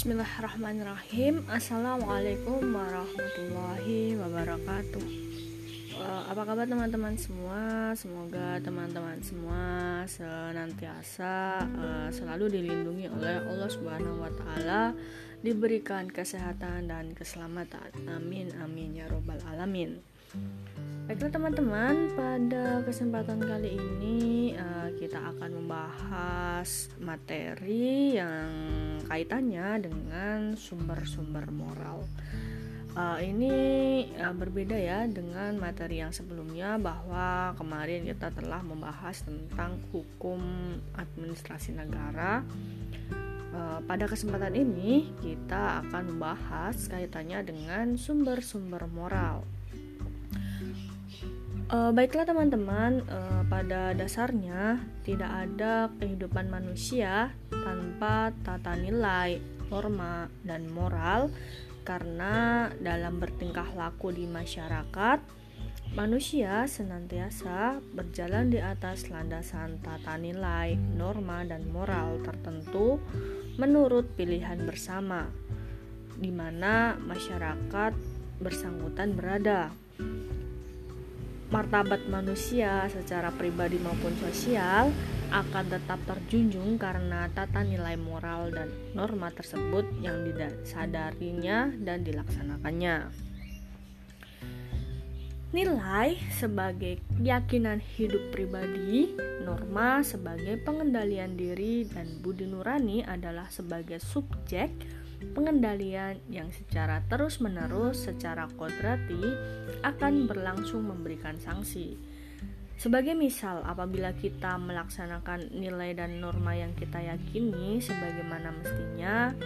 Bismillahirrahmanirrahim. Assalamualaikum warahmatullahi wabarakatuh. Uh, Apa kabar teman-teman semua? Semoga teman-teman semua Senantiasa uh, Selalu dilindungi oleh Allah Subhanahu Wa Taala Diberikan kesehatan dan keselamatan. Amin amin ya robbal alamin. Baiklah teman-teman, pada kesempatan kali ini uh, kita akan membahas materi yang kaitannya dengan sumber-sumber moral. Uh, ini uh, berbeda ya dengan materi yang sebelumnya bahwa kemarin kita telah membahas tentang hukum administrasi negara. Uh, pada kesempatan ini kita akan membahas kaitannya dengan sumber-sumber moral. Uh, baiklah teman-teman, uh, pada dasarnya tidak ada kehidupan manusia tanpa tata nilai, norma, dan moral. Karena dalam bertingkah laku di masyarakat, manusia senantiasa berjalan di atas landasan tata nilai, norma, dan moral tertentu menurut pilihan bersama di mana masyarakat bersangkutan berada martabat manusia secara pribadi maupun sosial akan tetap terjunjung karena tata nilai moral dan norma tersebut yang disadarinya dan dilaksanakannya. Nilai sebagai keyakinan hidup pribadi, norma sebagai pengendalian diri, dan budi nurani adalah sebagai subjek pengendalian yang secara terus-menerus secara kodrati akan berlangsung memberikan sanksi. Sebagai misal, apabila kita melaksanakan nilai dan norma yang kita yakini sebagaimana mestinya,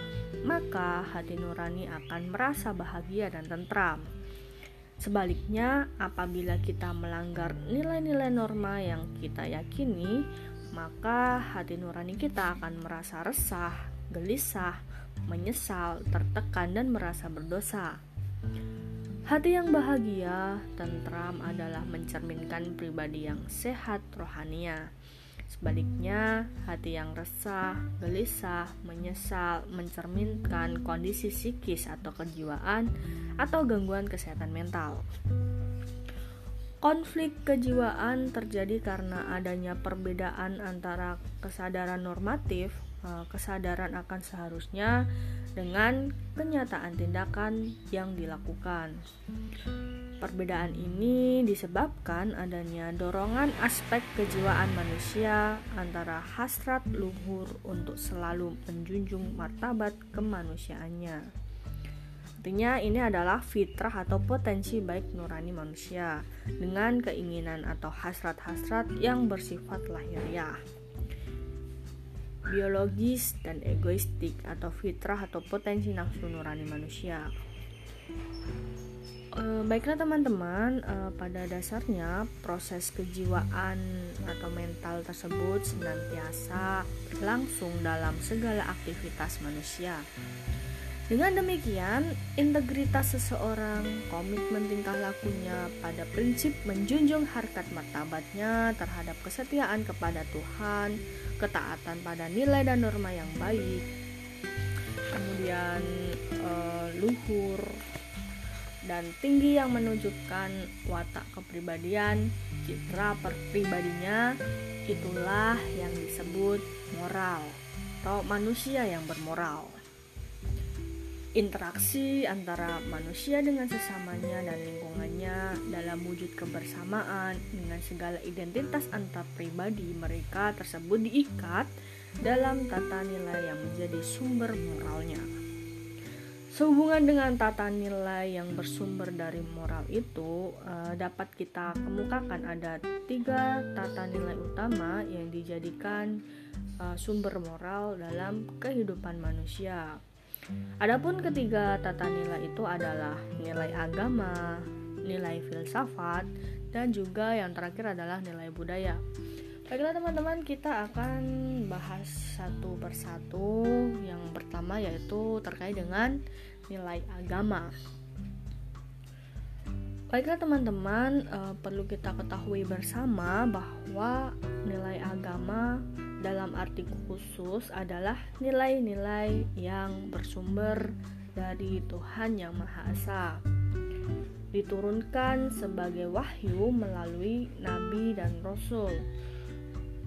maka hati nurani akan merasa bahagia dan tentram. Sebaliknya, apabila kita melanggar nilai-nilai norma yang kita yakini, maka hati nurani kita akan merasa resah, gelisah, menyesal, tertekan, dan merasa berdosa. Hati yang bahagia, tentram adalah mencerminkan pribadi yang sehat rohania. Sebaliknya, hati yang resah, gelisah, menyesal mencerminkan kondisi psikis atau kejiwaan atau gangguan kesehatan mental. Konflik kejiwaan terjadi karena adanya perbedaan antara kesadaran normatif kesadaran akan seharusnya dengan kenyataan tindakan yang dilakukan. Perbedaan ini disebabkan adanya dorongan aspek kejiwaan manusia antara hasrat luhur untuk selalu menjunjung martabat kemanusiaannya. Artinya ini adalah fitrah atau potensi baik nurani manusia dengan keinginan atau hasrat-hasrat yang bersifat lahiriah biologis dan egoistik atau fitrah atau potensi nafsu nurani manusia. E, baiklah teman-teman, e, pada dasarnya proses kejiwaan atau mental tersebut senantiasa berlangsung dalam segala aktivitas manusia. Dengan demikian, integritas seseorang, komitmen tingkah lakunya pada prinsip menjunjung harkat martabatnya terhadap kesetiaan kepada Tuhan, ketaatan pada nilai dan norma yang baik, kemudian e, luhur dan tinggi yang menunjukkan watak kepribadian, citra pribadinya, itulah yang disebut moral atau manusia yang bermoral interaksi antara manusia dengan sesamanya dan lingkungannya dalam wujud kebersamaan dengan segala identitas antar pribadi mereka tersebut diikat dalam tata nilai yang menjadi sumber moralnya. Sehubungan dengan tata nilai yang bersumber dari moral itu uh, dapat kita kemukakan ada tiga tata nilai utama yang dijadikan uh, sumber moral dalam kehidupan manusia. Adapun ketiga tata nilai itu adalah nilai agama, nilai filsafat, dan juga yang terakhir adalah nilai budaya. Baiklah teman-teman, kita akan bahas satu persatu. Yang pertama yaitu terkait dengan nilai agama. Baiklah teman-teman, uh, perlu kita ketahui bersama bahwa nilai agama dalam arti khusus adalah nilai-nilai yang bersumber dari Tuhan Yang Maha Esa. Diturunkan sebagai wahyu melalui nabi dan rasul.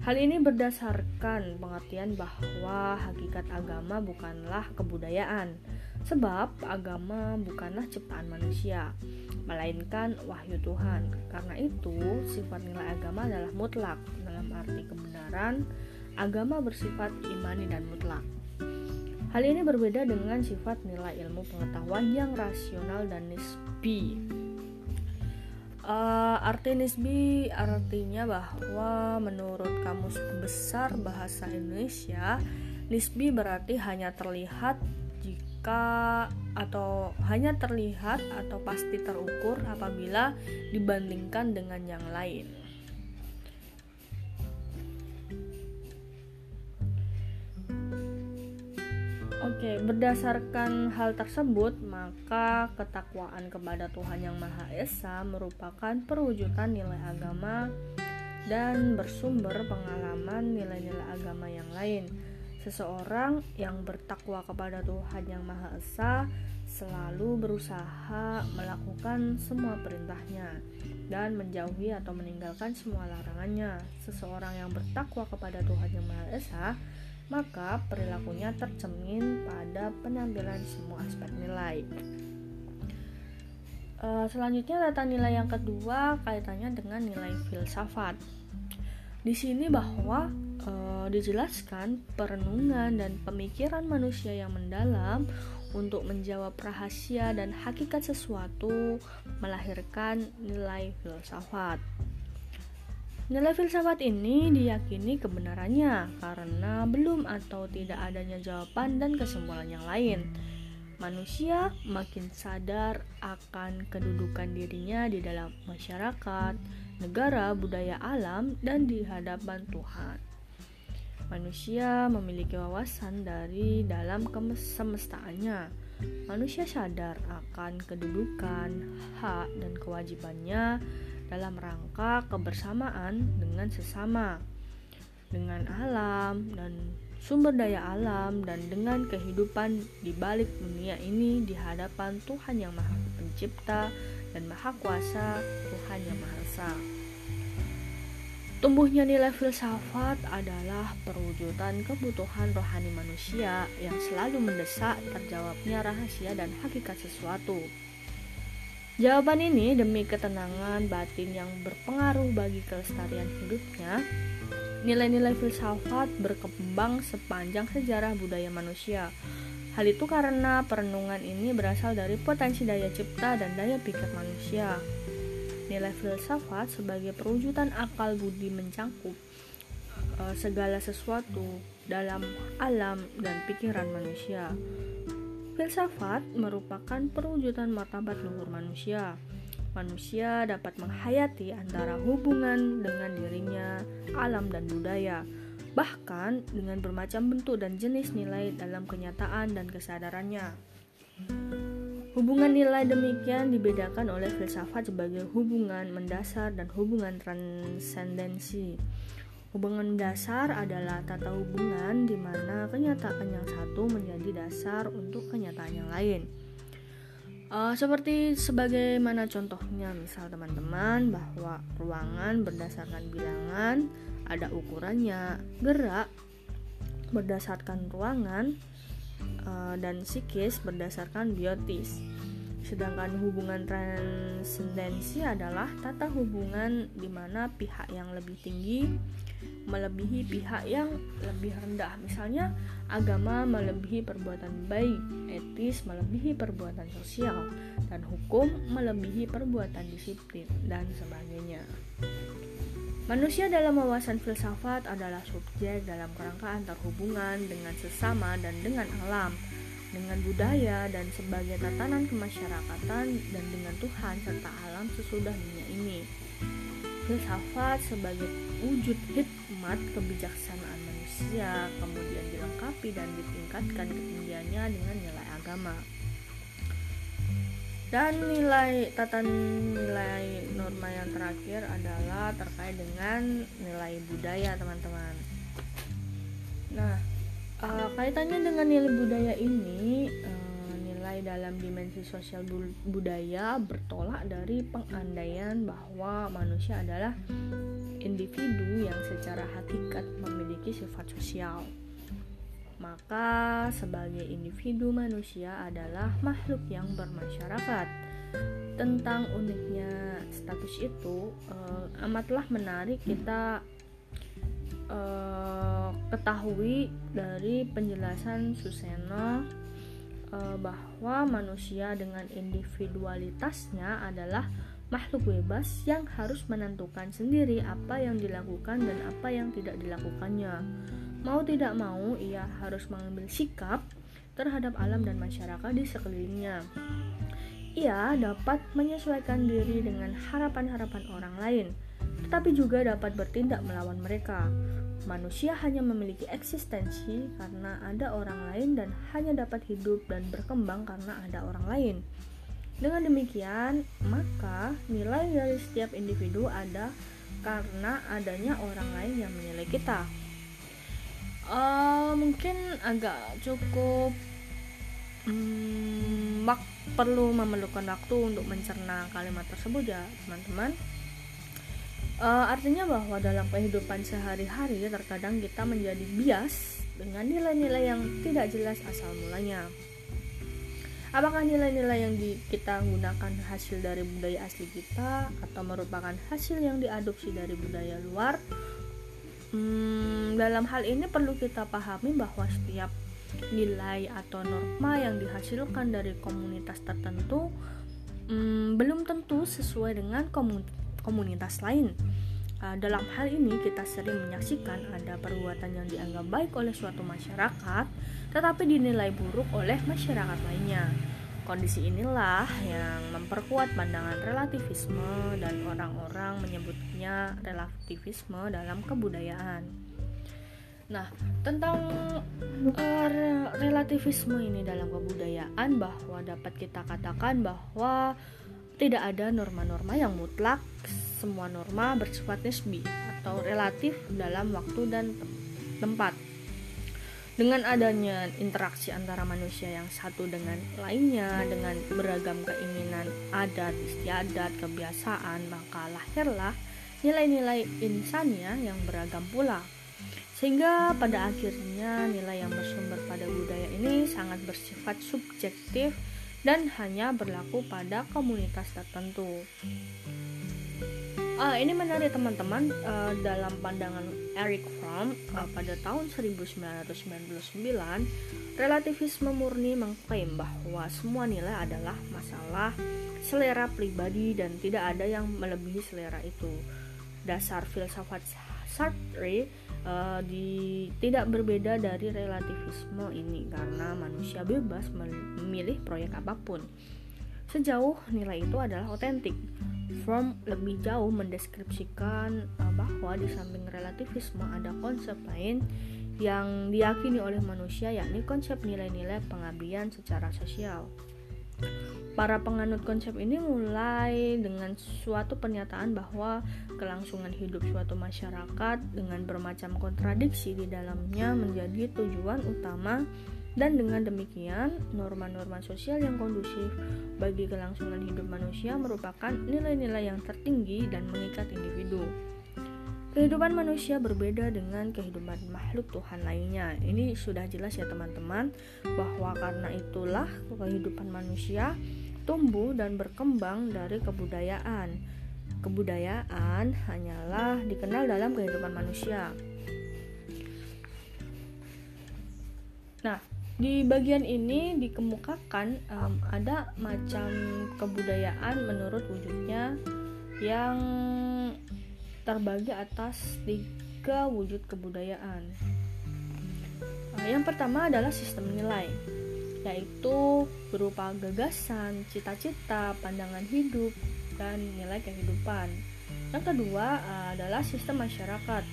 Hal ini berdasarkan pengertian bahwa hakikat agama bukanlah kebudayaan, sebab agama bukanlah ciptaan manusia, melainkan wahyu Tuhan. Karena itu, sifat nilai agama adalah mutlak dalam arti kebenaran. Agama bersifat imani dan mutlak. Hal ini berbeda dengan sifat nilai ilmu pengetahuan yang rasional dan nisbi. Uh, arti nisbi artinya bahwa menurut Kamus Besar Bahasa Indonesia, nisbi berarti hanya terlihat jika atau hanya terlihat atau pasti terukur apabila dibandingkan dengan yang lain. Oke, berdasarkan hal tersebut, maka ketakwaan kepada Tuhan Yang Maha Esa merupakan perwujudan nilai agama dan bersumber pengalaman nilai-nilai agama yang lain. Seseorang yang bertakwa kepada Tuhan Yang Maha Esa selalu berusaha melakukan semua perintahnya dan menjauhi atau meninggalkan semua larangannya. Seseorang yang bertakwa kepada Tuhan Yang Maha Esa maka perilakunya tercermin pada penampilan semua aspek nilai. Uh, selanjutnya data nilai yang kedua kaitannya dengan nilai filsafat. Di sini bahwa uh, dijelaskan perenungan dan pemikiran manusia yang mendalam untuk menjawab rahasia dan hakikat sesuatu melahirkan nilai filsafat. Nilai filsafat ini diyakini kebenarannya karena belum atau tidak adanya jawaban dan kesimpulan yang lain. Manusia makin sadar akan kedudukan dirinya di dalam masyarakat, negara, budaya alam, dan di hadapan Tuhan. Manusia memiliki wawasan dari dalam kesemestaannya. Manusia sadar akan kedudukan, hak, dan kewajibannya dalam rangka kebersamaan dengan sesama, dengan alam dan sumber daya alam dan dengan kehidupan di balik dunia ini di hadapan Tuhan yang Maha Pencipta dan Maha Kuasa, Tuhan yang Maha Esa. Tumbuhnya nilai filsafat adalah perwujudan kebutuhan rohani manusia yang selalu mendesak terjawabnya rahasia dan hakikat sesuatu. Jawaban ini demi ketenangan batin yang berpengaruh bagi kelestarian hidupnya, nilai-nilai filsafat berkembang sepanjang sejarah budaya manusia. Hal itu karena perenungan ini berasal dari potensi daya cipta dan daya pikir manusia. Nilai filsafat sebagai perwujudan akal budi mencangkup uh, segala sesuatu dalam alam dan pikiran manusia. Filsafat merupakan perwujudan martabat luhur manusia. Manusia dapat menghayati antara hubungan dengan dirinya, alam, dan budaya, bahkan dengan bermacam bentuk dan jenis nilai dalam kenyataan dan kesadarannya. Hubungan nilai demikian dibedakan oleh filsafat sebagai hubungan mendasar dan hubungan transendensi. Hubungan dasar adalah tata hubungan di mana kenyataan yang satu menjadi dasar untuk kenyataan yang lain. Uh, seperti sebagaimana contohnya, misal teman-teman bahwa ruangan berdasarkan bilangan ada ukurannya, gerak berdasarkan ruangan uh, dan psikis berdasarkan biotis. Sedangkan hubungan transendensi adalah tata hubungan di mana pihak yang lebih tinggi melebihi pihak yang lebih rendah. Misalnya, agama melebihi perbuatan baik, etis melebihi perbuatan sosial, dan hukum melebihi perbuatan disiplin, dan sebagainya. Manusia dalam wawasan filsafat adalah subjek dalam kerangka antar hubungan dengan sesama dan dengan alam, dengan budaya dan sebagai tatanan kemasyarakatan dan dengan Tuhan serta alam sesudah dunia ini. Filsafat sebagai wujud hikmat kebijaksanaan manusia kemudian dilengkapi dan ditingkatkan ketinggiannya dengan nilai agama. Dan nilai tata nilai norma yang terakhir adalah terkait dengan nilai budaya teman-teman. Nah, uh, kaitannya dengan nilai budaya ini, uh, nilai dalam dimensi sosial budaya bertolak dari pengandaian bahwa manusia adalah individu yang secara hakikat memiliki sifat sosial. Maka, sebagai individu manusia adalah makhluk yang bermasyarakat. Tentang uniknya status itu, uh, amatlah menarik kita uh, ketahui dari penjelasan Suseno uh, bahwa manusia dengan individualitasnya adalah makhluk bebas yang harus menentukan sendiri apa yang dilakukan dan apa yang tidak dilakukannya. Mau tidak mau, ia harus mengambil sikap terhadap alam dan masyarakat di sekelilingnya. Ia dapat menyesuaikan diri dengan harapan-harapan orang lain, tetapi juga dapat bertindak melawan mereka. Manusia hanya memiliki eksistensi karena ada orang lain dan hanya dapat hidup dan berkembang karena ada orang lain. Dengan demikian, maka nilai dari setiap individu ada karena adanya orang lain yang menilai kita. Uh, mungkin agak cukup hmm, perlu memerlukan waktu untuk mencerna kalimat tersebut ya teman-teman. Uh, artinya bahwa dalam kehidupan sehari-hari terkadang kita menjadi bias dengan nilai-nilai yang tidak jelas asal mulanya. Apakah nilai-nilai yang di, kita gunakan hasil dari budaya asli kita atau merupakan hasil yang diadopsi dari budaya luar? Hmm, dalam hal ini perlu kita pahami bahwa setiap nilai atau norma yang dihasilkan dari komunitas tertentu hmm, belum tentu sesuai dengan komunitas lain. Uh, dalam hal ini kita sering menyaksikan ada perbuatan yang dianggap baik oleh suatu masyarakat tetapi dinilai buruk oleh masyarakat lainnya. Kondisi inilah yang memperkuat pandangan relativisme dan orang-orang menyebutnya relativisme dalam kebudayaan. Nah, tentang uh, relativisme ini dalam kebudayaan bahwa dapat kita katakan bahwa tidak ada norma-norma yang mutlak semua norma bersifat nisbi atau relatif dalam waktu dan tempat. Dengan adanya interaksi antara manusia yang satu dengan lainnya dengan beragam keinginan adat, istiadat, kebiasaan, maka lahirlah nilai-nilai insannya yang beragam pula. Sehingga pada akhirnya nilai yang bersumber pada budaya ini sangat bersifat subjektif dan hanya berlaku pada komunitas tertentu. Uh, ini menarik teman-teman uh, dalam pandangan Eric Fromm uh, pada tahun 1999 relativisme murni mengklaim bahwa semua nilai adalah masalah selera pribadi dan tidak ada yang melebihi selera itu. Dasar filsafat Sartre uh, di, tidak berbeda dari relativisme ini karena manusia bebas memilih proyek apa pun. Sejauh nilai itu adalah otentik Fromm lebih jauh mendeskripsikan uh, bahwa di samping relativisme ada konsep lain yang diyakini oleh manusia yakni konsep nilai-nilai pengabdian secara sosial. Para penganut konsep ini mulai dengan suatu pernyataan bahwa kelangsungan hidup suatu masyarakat dengan bermacam kontradiksi di dalamnya menjadi tujuan utama dan dengan demikian, norma-norma sosial yang kondusif bagi kelangsungan hidup manusia merupakan nilai-nilai yang tertinggi dan mengikat individu. Kehidupan manusia berbeda dengan kehidupan makhluk Tuhan lainnya. Ini sudah jelas ya teman-teman bahwa karena itulah kehidupan manusia tumbuh dan berkembang dari kebudayaan. Kebudayaan hanyalah dikenal dalam kehidupan manusia. Nah, di bagian ini dikemukakan um, ada macam kebudayaan menurut wujudnya yang terbagi atas tiga wujud kebudayaan. Yang pertama adalah sistem nilai, yaitu berupa gagasan, cita-cita, pandangan hidup, dan nilai kehidupan. Yang kedua adalah sistem masyarakat,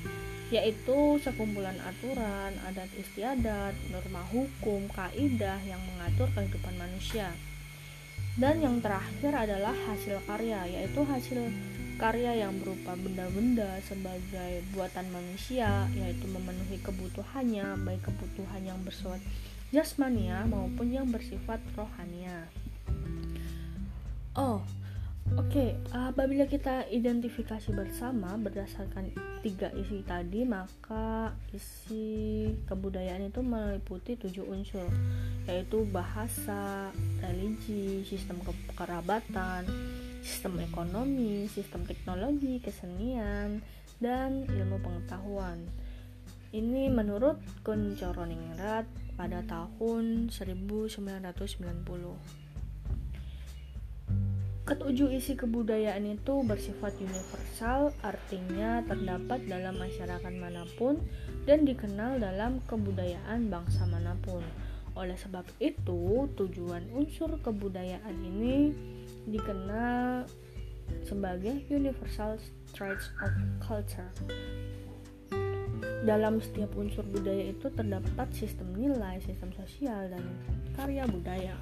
yaitu sekumpulan aturan, adat istiadat, norma hukum, kaidah yang mengatur kehidupan manusia. Dan yang terakhir adalah hasil karya, yaitu hasil karya yang berupa benda-benda sebagai buatan manusia yaitu memenuhi kebutuhannya baik kebutuhan yang bersifat jasmania maupun yang bersifat rohania. Oh oke. Okay, apabila kita identifikasi bersama berdasarkan tiga isi tadi maka isi kebudayaan itu meliputi tujuh unsur yaitu bahasa religi sistem kekerabatan sistem ekonomi, sistem teknologi, kesenian, dan ilmu pengetahuan. Ini menurut Kun Coroningrat pada tahun 1990. Ketujuh isi kebudayaan itu bersifat universal, artinya terdapat dalam masyarakat mana pun dan dikenal dalam kebudayaan bangsa mana pun. Oleh sebab itu, tujuan unsur kebudayaan ini dikenal sebagai universal traits of culture. Dalam setiap unsur budaya itu terdapat sistem nilai, sistem sosial, dan karya budaya.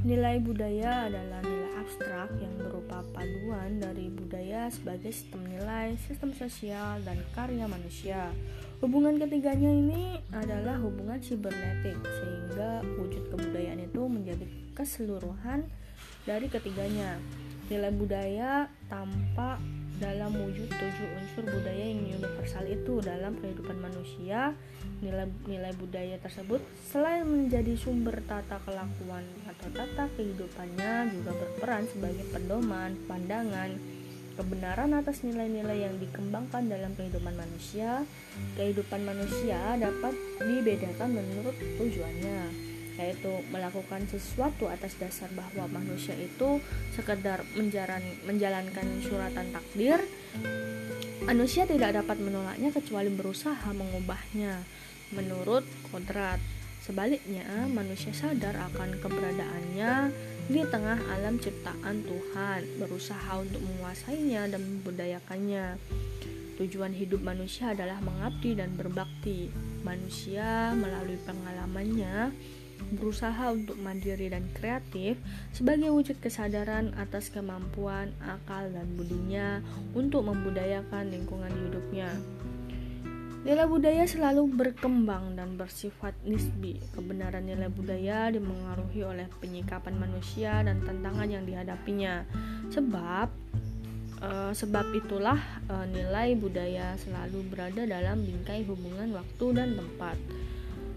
Nilai budaya adalah nilai abstrak yang berupa paduan dari budaya sebagai sistem nilai, sistem sosial, dan karya manusia. Hubungan ketiganya ini adalah hubungan sibernetik, sehingga wujud kebudayaan itu menjadi keseluruhan dari ketiganya. Nilai budaya tampak dalam wujud tujuh unsur budaya yang universal itu dalam kehidupan manusia. Nilai-nilai budaya tersebut selain menjadi sumber tata kelakuan atau tata kehidupannya juga berperan sebagai pedoman, pandangan, kebenaran atas nilai-nilai yang dikembangkan dalam kehidupan manusia. Kehidupan manusia dapat dibedakan menurut tujuannya yaitu melakukan sesuatu atas dasar bahwa manusia itu sekedar menjalan, menjalankan suratan takdir manusia tidak dapat menolaknya kecuali berusaha mengubahnya menurut kodrat sebaliknya manusia sadar akan keberadaannya di tengah alam ciptaan Tuhan berusaha untuk menguasainya dan membudayakannya Tujuan hidup manusia adalah mengabdi dan berbakti. Manusia melalui pengalamannya berusaha untuk mandiri dan kreatif sebagai wujud kesadaran atas kemampuan, akal, dan budinya untuk membudayakan lingkungan hidupnya. Nilai budaya selalu berkembang dan bersifat nisbi. Kebenaran nilai budaya dimengaruhi oleh penyikapan manusia dan tantangan yang dihadapinya. Sebab uh, sebab itulah uh, nilai budaya selalu berada dalam bingkai hubungan waktu dan tempat.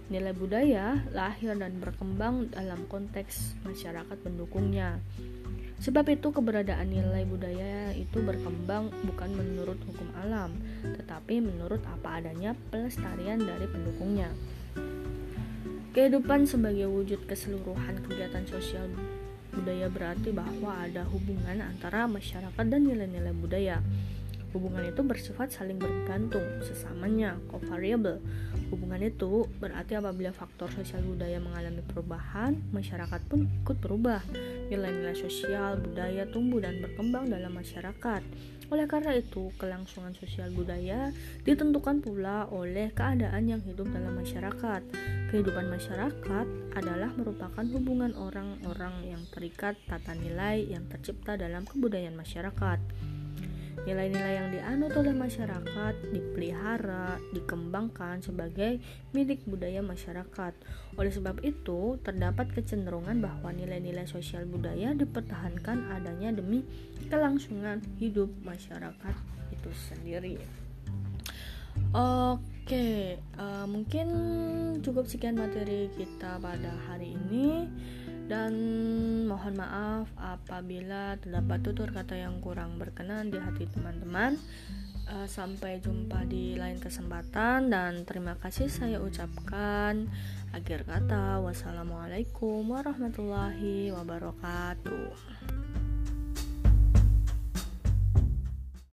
Nilai budaya lahir dan berkembang dalam konteks masyarakat pendukungnya. Sebab itu keberadaan nilai budaya itu berkembang bukan menurut hukum alam, tetapi menurut apa adanya pelestarian dari pendukungnya. Kehidupan sebagai wujud keseluruhan kegiatan sosial budaya berarti bahwa ada hubungan antara masyarakat dan nilai-nilai budaya. Hubungan itu bersifat saling bergantung, sesamanya, covariable. Hubungan itu berarti apabila faktor sosial budaya mengalami perubahan, masyarakat pun ikut berubah. Nilai-nilai sosial budaya tumbuh dan berkembang dalam masyarakat. Oleh karena itu, kelangsungan sosial budaya ditentukan pula oleh keadaan yang hidup dalam masyarakat. Kehidupan masyarakat adalah merupakan hubungan orang-orang yang terikat tata nilai yang tercipta dalam kebudayaan masyarakat. Nilai-nilai yang dianut oleh masyarakat dipelihara, dikembangkan sebagai milik budaya masyarakat. Oleh sebab itu, terdapat kecenderungan bahwa nilai-nilai sosial budaya dipertahankan adanya demi kelangsungan hidup masyarakat itu sendiri. Oke, uh, mungkin cukup sekian materi kita pada hari ini dan mohon maaf apabila terdapat tutur kata yang kurang berkenan di hati teman-teman. Uh, sampai jumpa di lain kesempatan dan terima kasih saya ucapkan akhir kata wassalamualaikum warahmatullahi wabarakatuh.